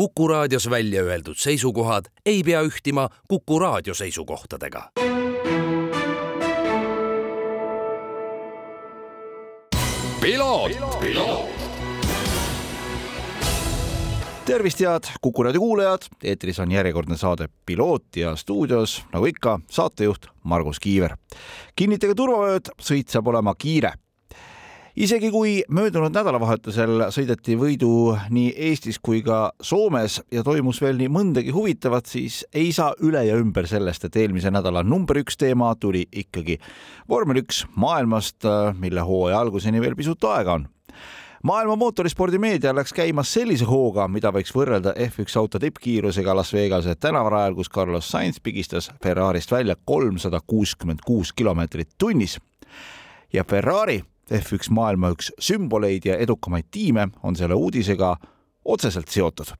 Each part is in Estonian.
Kuku raadios välja öeldud seisukohad ei pea ühtima Kuku raadio seisukohtadega. tervist, head Kuku raadio kuulajad, eetris on järjekordne saade Piloot ja stuudios, nagu ikka, saatejuht Margus Kiiver. kinnitage turvavööd, sõit saab olema kiire isegi kui möödunud nädalavahetusel sõideti võidu nii Eestis kui ka Soomes ja toimus veel nii mõndagi huvitavat, siis ei saa üle ja ümber sellest, et eelmise nädala number üks teema tuli ikkagi vormel üks maailmast, mille hooaja alguseni veel pisut aega on maailma mootorispordi meedia läks käima sellise hooga, mida võiks võrrelda F1 auto tippkiirusega Las Vegase tänavarajal, kus Carlos Sainz pigistas Ferrarist välja kolmsada kuuskümmend kuus kilomeetrit tunnis. ja Ferrari F1 maailma üks sümboleid ja edukamaid tiime on selle uudisega otseselt seotud.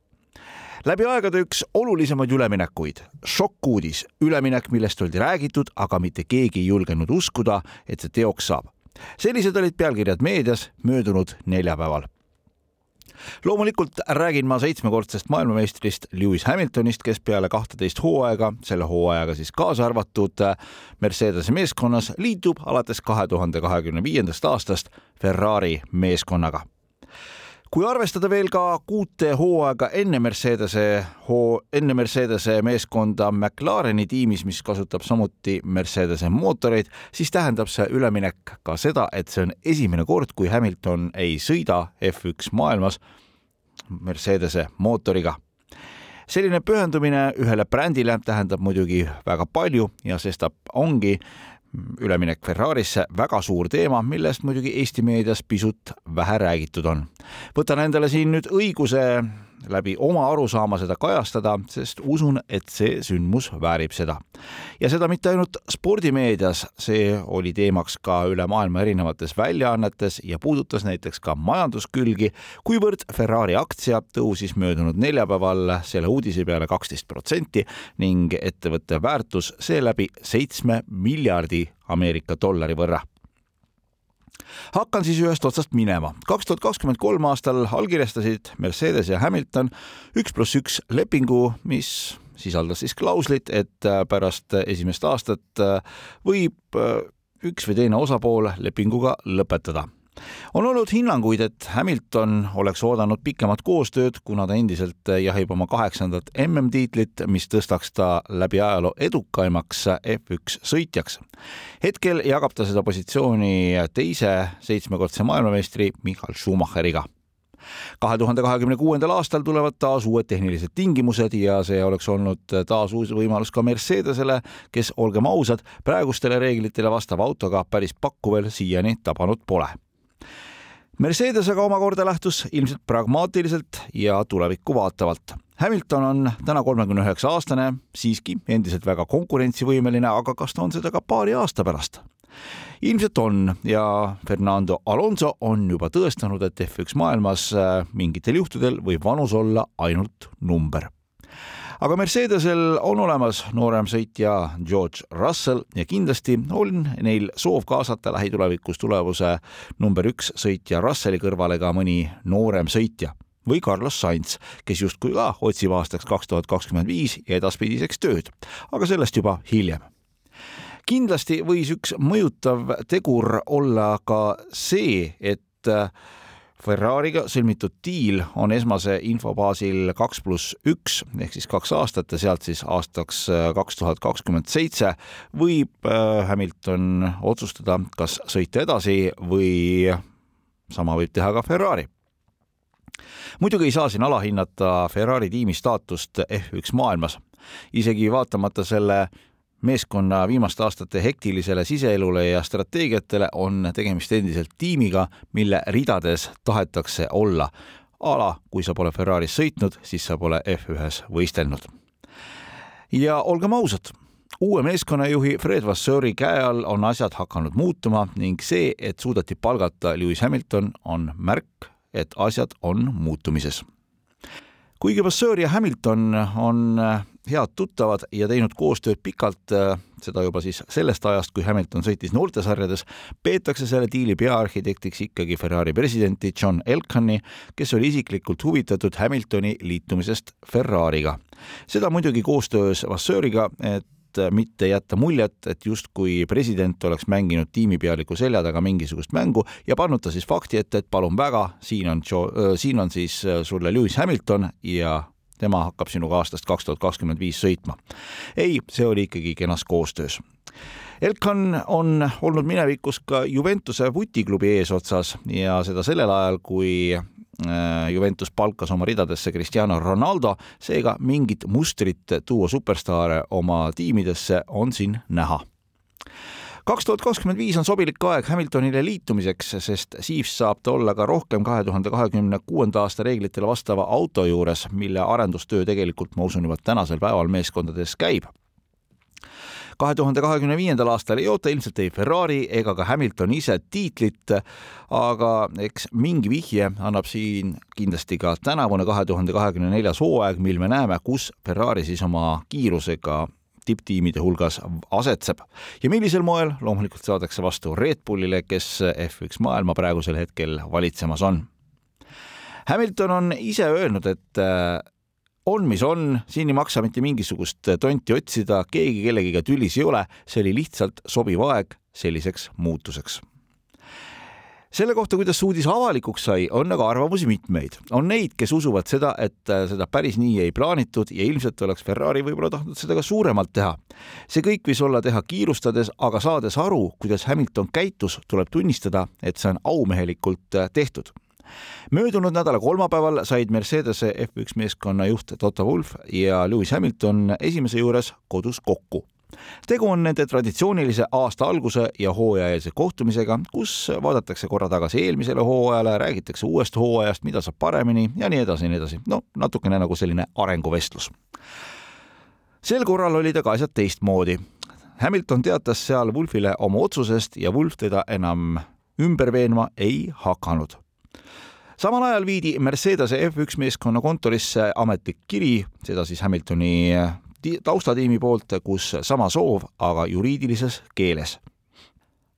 läbi aegade üks olulisemaid üleminekuid, šokkuudis, üleminek, millest oldi räägitud, aga mitte keegi ei julgenud uskuda, et see teoks saab. sellised olid pealkirjad meedias möödunud neljapäeval loomulikult räägin ma seitsmekordsest maailmameistrist Lewis Hamiltonist, kes peale kahteteist hooaega, selle hooajaga siis kaasa arvatud Mercedese meeskonnas, liitub alates kahe tuhande kahekümne viiendast aastast Ferrari meeskonnaga kui arvestada veel ka kuute hooaega enne Mercedese hoo, enne Mercedese meeskonda McLareni tiimis, mis kasutab samuti Mercedese mootoreid, siis tähendab see üleminek ka seda, et see on esimene kord, kui Hamilton ei sõida F1 maailmas Mercedese mootoriga. Selline pühendumine ühele brändile tähendab muidugi väga palju ja sestap ongi üleminek Ferrarisse väga suur teema, millest muidugi Eesti meedias pisut vähe räägitud on. võtan endale siin nüüd õiguse läbi oma arusaama seda kajastada, sest usun, et see sündmus väärib seda. ja seda mitte ainult spordimeedias, see oli teemaks ka üle maailma erinevates väljaannetes ja puudutas näiteks ka majanduskülgi, kuivõrd Ferrari aktsia tõusis möödunud neljapäeval selle uudise peale kaksteist protsenti ning ettevõtte väärtus seeläbi seitsme miljardi Ameerika dollari võrra hakkan siis ühest otsast minema. kaks tuhat kakskümmend kolm aastal allkirjastasid Mercedes ja Hamilton üks pluss üks lepingu, mis sisaldas siis klauslit, et äh, pärast esimest aastat äh, võib äh, üks või teine osapool lepinguga lõpetada on olnud hinnanguid, et Hamilton oleks oodanud pikemat koostööd, kuna ta endiselt jahib oma kaheksandat MM-tiitlit, mis tõstaks ta läbi ajaloo edukaimaks F1 sõitjaks. hetkel jagab ta seda positsiooni teise seitsmekordse maailmameistri Michael Schumacheriga kahe tuhande kahekümne kuuendal aastal tulevad taas uued tehnilised tingimused ja see oleks olnud taas uus võimalus ka Mercedesele, kes, olgem ausad, praegustele reeglitele vastava autoga päris pakku veel siiani tabanud pole Mercedes aga omakorda lähtus ilmselt pragmaatiliselt ja tulevikku vaatavalt. Hamilton on täna kolmekümne üheksa aastane, siiski endiselt väga konkurentsivõimeline, aga kas ta on seda ka paari aasta pärast? ilmselt on ja Fernando Alonso on juba tõestanud, et F1 maailmas mingitel juhtudel võib vanus olla ainult number aga Mercedesel on olemas noorem sõitja George Russell ja kindlasti on neil soov kaasata lähitulevikus tulevuse number üks sõitja Russelli kõrvale ka mõni noorem sõitja või Carlos Sainz, kes justkui ka otsib aastaks kaks tuhat kakskümmend viis ja edaspidiseks tööd, aga sellest juba hiljem. Kindlasti võis üks mõjutav tegur olla ka see, et Ferrari'ga sõlmitud diil on esmase info baasil kaks pluss üks ehk siis kaks aastat ja sealt siis aastaks äh, kaks tuhat kakskümmend seitse võib äh, Hamilton otsustada, kas sõita edasi või sama võib teha ka Ferrari. Muidugi ei saa siin alahinnata Ferrari tiimi staatust F1 maailmas, isegi vaatamata selle meeskonna viimaste aastate hektilisele siseelule ja strateegiatele on tegemist endiselt tiimiga, mille ridades tahetakse olla. ala, kui sa pole Ferraris sõitnud, siis sa pole F1-s võistelnud. ja olgem ausad, uue meeskonnajuhi Fred Vasseuri käe all on asjad hakanud muutuma ning see, et suudeti palgata Lewis Hamilton, on märk, et asjad on muutumises kuigi Vasseur ja Hamilton on head tuttavad ja teinud koostööd pikalt, seda juba siis sellest ajast, kui Hamilton sõitis noortesarjades, peetakse selle diili peaarhitektiks ikkagi Ferrari presidenti John Elkanni, kes oli isiklikult huvitatud Hamiltoni liitumisest Ferrari'ga. seda muidugi koostöös Vasseuriga, et mitte jätta muljet, et justkui president oleks mänginud tiimipealiku selja taga mingisugust mängu ja pannud ta siis fakti ette, et palun väga, siin on, siin on siis sulle Lewis Hamilton ja tema hakkab sinuga aastast kaks tuhat kakskümmend viis sõitma. ei, see oli ikkagi kenas koostöös. Elkan on olnud minevikus ka Juventuse vutiklubi eesotsas ja seda sellel ajal, kui äh, Juventus palkas oma ridadesse Cristiano Ronaldo, seega mingit mustrit tuua superstaare oma tiimidesse on siin näha kaks tuhat kakskümmend viis on sobilik aeg Hamiltonile liitumiseks, sest siis saab ta olla ka rohkem kahe tuhande kahekümne kuuenda aasta reeglitele vastava auto juures, mille arendustöö tegelikult, ma usun, juba tänasel päeval meeskondades käib. kahe tuhande kahekümne viiendal aastal ei oota ilmselt ei Ferrari ega ka Hamilton ise tiitlit, aga eks mingi vihje annab siin kindlasti ka tänavune kahe tuhande kahekümne neljas hooaeg, mil me näeme, kus Ferrari siis oma kiirusega tipptiimide hulgas asetseb. Ja millisel moel? Loomulikult saadakse vastu Red Bullile, kes F1 maailma praegusel hetkel valitsemas on. Hamilton on ise öelnud, et äh, on, mis on, siin ei maksa mitte mingisugust tonti otsida, keegi kellegiga tülis ei ole, see oli lihtsalt sobiv aeg selliseks muutuseks selle kohta, kuidas see uudis avalikuks sai, on aga arvamusi mitmeid. on neid, kes usuvad seda, et äh, seda päris nii ei plaanitud ja ilmselt oleks Ferrari võib-olla tahtnud seda ka suuremalt teha. see kõik võis olla teha kiirustades, aga saades aru, kuidas Hamilton käitus, tuleb tunnistada, et see on aumehelikult äh, tehtud möödunud nädala kolmapäeval said Mercedese F1 meeskonna juht Toto Wolff ja Lewis Hamilton esimese juures kodus kokku tegu on nende traditsioonilise aasta alguse ja hooajaeelse kohtumisega, kus vaadatakse korra tagasi eelmisele hooajale, räägitakse uuest hooajast, mida saab paremini ja nii edasi ja nii edasi. no natukene nagu selline arenguvestlus. sel korral olid aga asjad teistmoodi. Hamilton teatas seal Wolfile oma otsusest ja Wolf teda enam ümber veenma ei hakanud samal ajal viidi Mercedese F1 meeskonna kontorisse ametlik kiri, seda siis Hamiltoni taustatiimi poolt, kus sama soov, aga juriidilises keeles.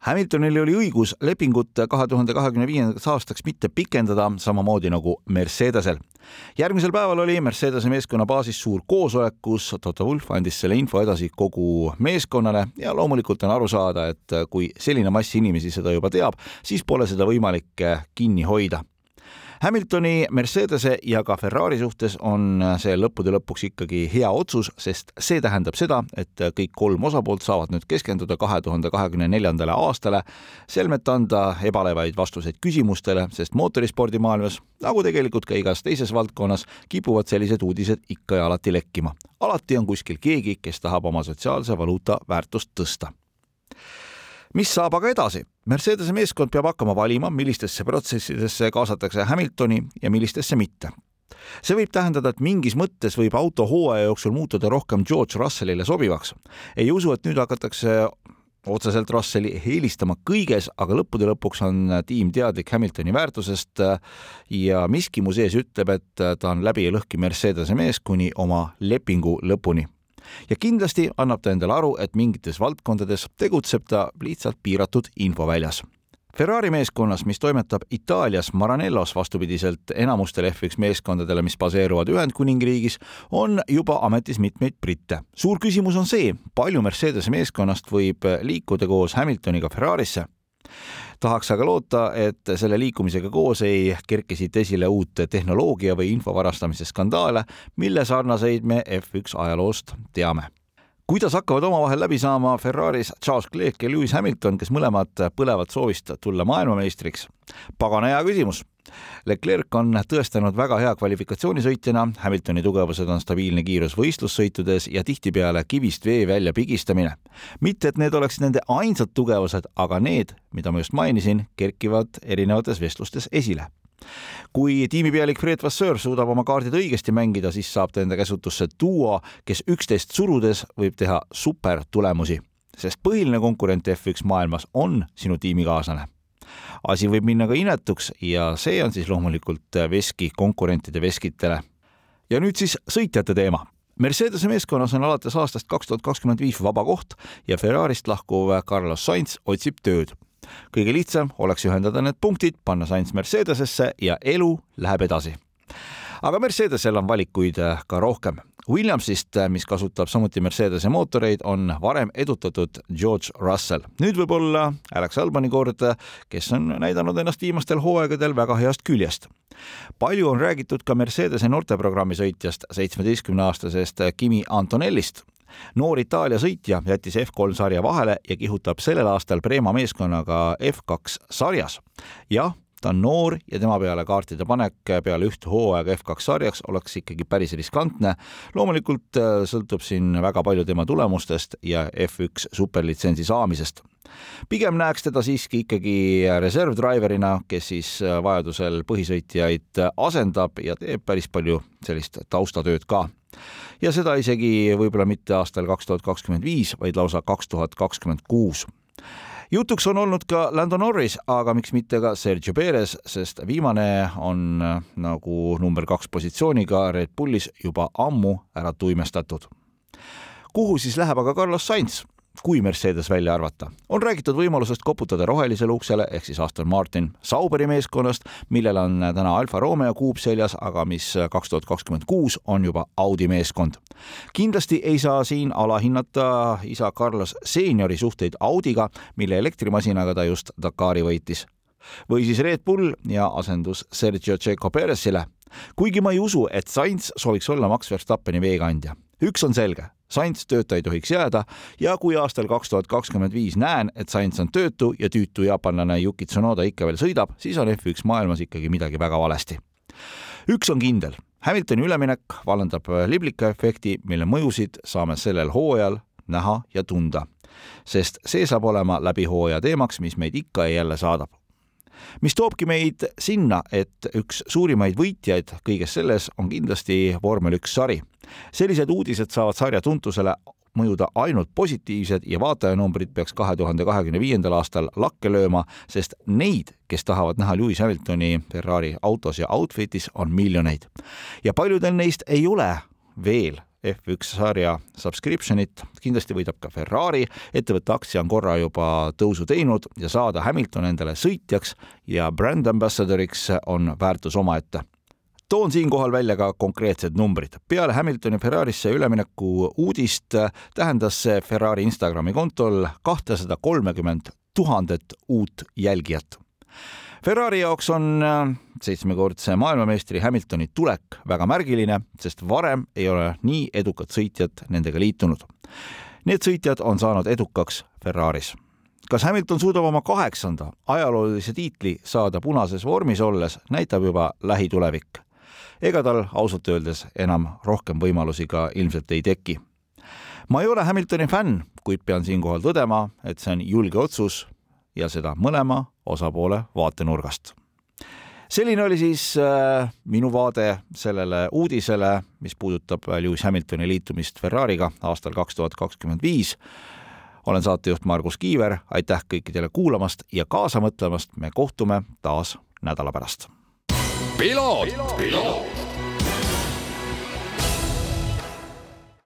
Hamiltonil oli õigus lepingut kahe tuhande kahekümne viiendaks aastaks mitte pikendada, samamoodi nagu Mercedesel. järgmisel päeval oli Mercedese meeskonna baasis suur koosolek, kus Toto Wolff andis selle info edasi kogu meeskonnale ja loomulikult on aru saada, et kui selline mass inimesi seda juba teab, siis pole seda võimalik kinni hoida Hamiltoni, Mercedese ja ka Ferrari suhtes on see lõppude lõpuks ikkagi hea otsus, sest see tähendab seda, et kõik kolm osapoolt saavad nüüd keskenduda kahe tuhande kahekümne neljandale aastale, selmet anda ebalevaid vastuseid küsimustele, sest mootorispordimaailmas, nagu tegelikult ka igas teises valdkonnas, kipuvad sellised uudised ikka ja alati lekkima. alati on kuskil keegi, kes tahab oma sotsiaalse valuuta väärtust tõsta mis saab aga edasi? Mercedese meeskond peab hakkama valima, millistesse protsessidesse kaasatakse Hamiltoni ja millistesse mitte. see võib tähendada, et mingis mõttes võib auto hooaja jooksul muutuda rohkem George Russellile sobivaks. ei usu, et nüüd hakatakse otseselt Russelli eelistama kõiges, aga lõppude lõpuks on tiim teadlik Hamiltoni väärtusest ja miski mu sees ütleb, et ta on läbi ja lõhki Mercedese mees kuni oma lepingu lõpuni ja kindlasti annab ta endale aru, et mingites valdkondades tegutseb ta lihtsalt piiratud infoväljas. Ferrari meeskonnas, mis toimetab Itaalias Maranellos vastupidiselt enamustele F1 meeskondadele, mis baseeruvad Ühendkuningriigis, on juba ametis mitmeid britte. suur küsimus on see, palju Mercedese meeskonnast võib liikuda koos Hamiltoniga Ferrarisse tahaks aga loota, et selle liikumisega koos ei kerki siit esile uut tehnoloogia või info varastamise skandaale, mille sarnaseid me F1 ajaloost teame kuidas hakkavad omavahel läbi saama Ferraris Charles Leclerc ja Lewis Hamilton, kes mõlemad põlevad soovist tulla maailmameistriks? pagana hea küsimus Leclerc on tõestanud väga hea kvalifikatsioonisõitjana, Hamiltoni tugevused on stabiilne kiirus võistlussõitudes ja tihtipeale kivist vee välja pigistamine. mitte, et need oleksid nende ainsad tugevused, aga need, mida ma just mainisin, kerkivad erinevates vestlustes esile. kui tiimipealik Fred Vasseur suudab oma kaardid õigesti mängida, siis saab ta enda käsutusse duo, kes üksteist surudes võib teha supertulemusi, sest põhiline konkurent F1 maailmas on sinu tiimikaaslane asi võib minna ka inetuks ja see on siis loomulikult veski konkurentide veskitele. ja nüüd siis sõitjate teema Mercedese meeskonnas on alates aastast kaks tuhat kakskümmend viis vaba koht ja Ferrarist lahkuv Carlos Sainz otsib tööd. kõige lihtsam oleks ühendada need punktid, panna Sainz Mercedesesse ja elu läheb edasi. Aga Mercedesel on valikuid ka rohkem Williamsist, mis kasutab samuti Mercedese mootoreid, on varem edutatud George Russell. nüüd võib olla Alex Albani kord, kes on näidanud ennast viimastel hooaegadel väga heast küljest. palju on räägitud ka Mercedese noorteprogrammi sõitjast, seitsmeteistkümneaastasest Kimi Antonellist noor Itaalia sõitja jättis F3 sarja vahele ja kihutab sellel aastal Prema meeskonnaga F2 sarjas. jah, ta on noor ja tema peale kaartide panek peale ühte hooaega F2 sarjaks oleks ikkagi päris riskantne. loomulikult äh, sõltub siin väga palju tema tulemustest ja F1 superlitsentsi saamisest. pigem näeks teda siiski ikkagi reservdriverina, kes siis äh, vajadusel põhisõitjaid asendab ja teeb päris palju sellist taustatööd ka ja seda isegi võib-olla mitte aastal kaks tuhat kakskümmend viis, vaid lausa kaks tuhat kakskümmend kuus jutuks on olnud ka Lando Norris, aga miks mitte ka Sergio Perez, sest viimane on nagu number kaks positsiooniga Red Bullis juba ammu ära tuimestatud. kuhu siis läheb aga Carlos Sainz? Kui Mercedes välja arvata. on räägitud võimalusest koputada rohelisele uksele ehk siis Aston Martin Sauberi meeskonnast, millel on täna Alfa Romeo kuup seljas, aga mis kaks tuhat kakskümmend kuus on juba Audi meeskond. kindlasti ei saa siin alahinnata isa Carlos seeniori suhteid Audiga, mille elektrimasinaga ta just Dakari võitis. või siis Red Bull ja asendus Sergio Checo Perezile. kuigi ma ei usu, et Sainz sooviks olla Max Verstappeni veekandja. Üks on selge Sainz tööta ei tohiks jääda ja kui aastal kaks tuhat kakskümmend viis näen, et Sainz on töötu ja tüütu jaapanlane Yuki Tsunoda ikka veel sõidab, siis on F1 maailmas ikkagi midagi väga valesti. üks on kindel, Hamiltoni üleminek vallandab liblika efekti, mille mõjusid saame sellel hooajal näha ja tunda, sest see saab olema läbi hooaja teemaks, mis meid ikka ja jälle saadab mis toobki meid sinna, et üks suurimaid võitjaid kõiges selles on kindlasti vormel üks sari. sellised uudised saavad sarja tuntusele mõjuda ainult positiivsed ja vaatajanumbrid peaks kahe tuhande kahekümne viiendal aastal lakke lööma, sest neid, kes tahavad näha Lewis Hamiltoni Ferrari autos ja outfit'is, on miljoneid. ja paljudel neist ei ole veel F1 sarja subscription'it, kindlasti võidab ka Ferrari, ettevõtte aktsia on korra juba tõusu teinud ja saada Hamilton endale sõitjaks ja brand ambassador'iks on väärtus omaette toon siinkohal välja ka konkreetsed numbrid. peale Hamiltoni Ferrarisse ülemineku uudist tähendas see Ferrari Instagrami kontol kahtesada kolmekümmend tuhandet uut jälgijat. Ferrari jaoks on äh, seitsmekordse maailmameistri Hamiltoni tulek väga märgiline, sest varem ei ole nii edukat sõitjat nendega liitunud. Need sõitjad on saanud edukaks Ferraris. kas Hamilton suudab oma kaheksanda ajaloolise tiitli saada punases vormis olles, näitab juba lähitulevik. ega tal ausalt öeldes enam rohkem võimalusi ka ilmselt ei teki. ma ei ole Hamiltoni fänn, kuid pean siinkohal tõdema, et see on julge otsus ja seda mõlema osapoole vaatenurgast. Selline oli siis äh, minu vaade sellele uudisele, mis puudutab Lewis Hamiltoni liitumist Ferrari'ga aastal kaks tuhat kakskümmend viis. olen saatejuht Margus Kiiver, aitäh kõikidele kuulamast ja kaasa mõtlemast, me kohtume taas nädala pärast. piloot, piloot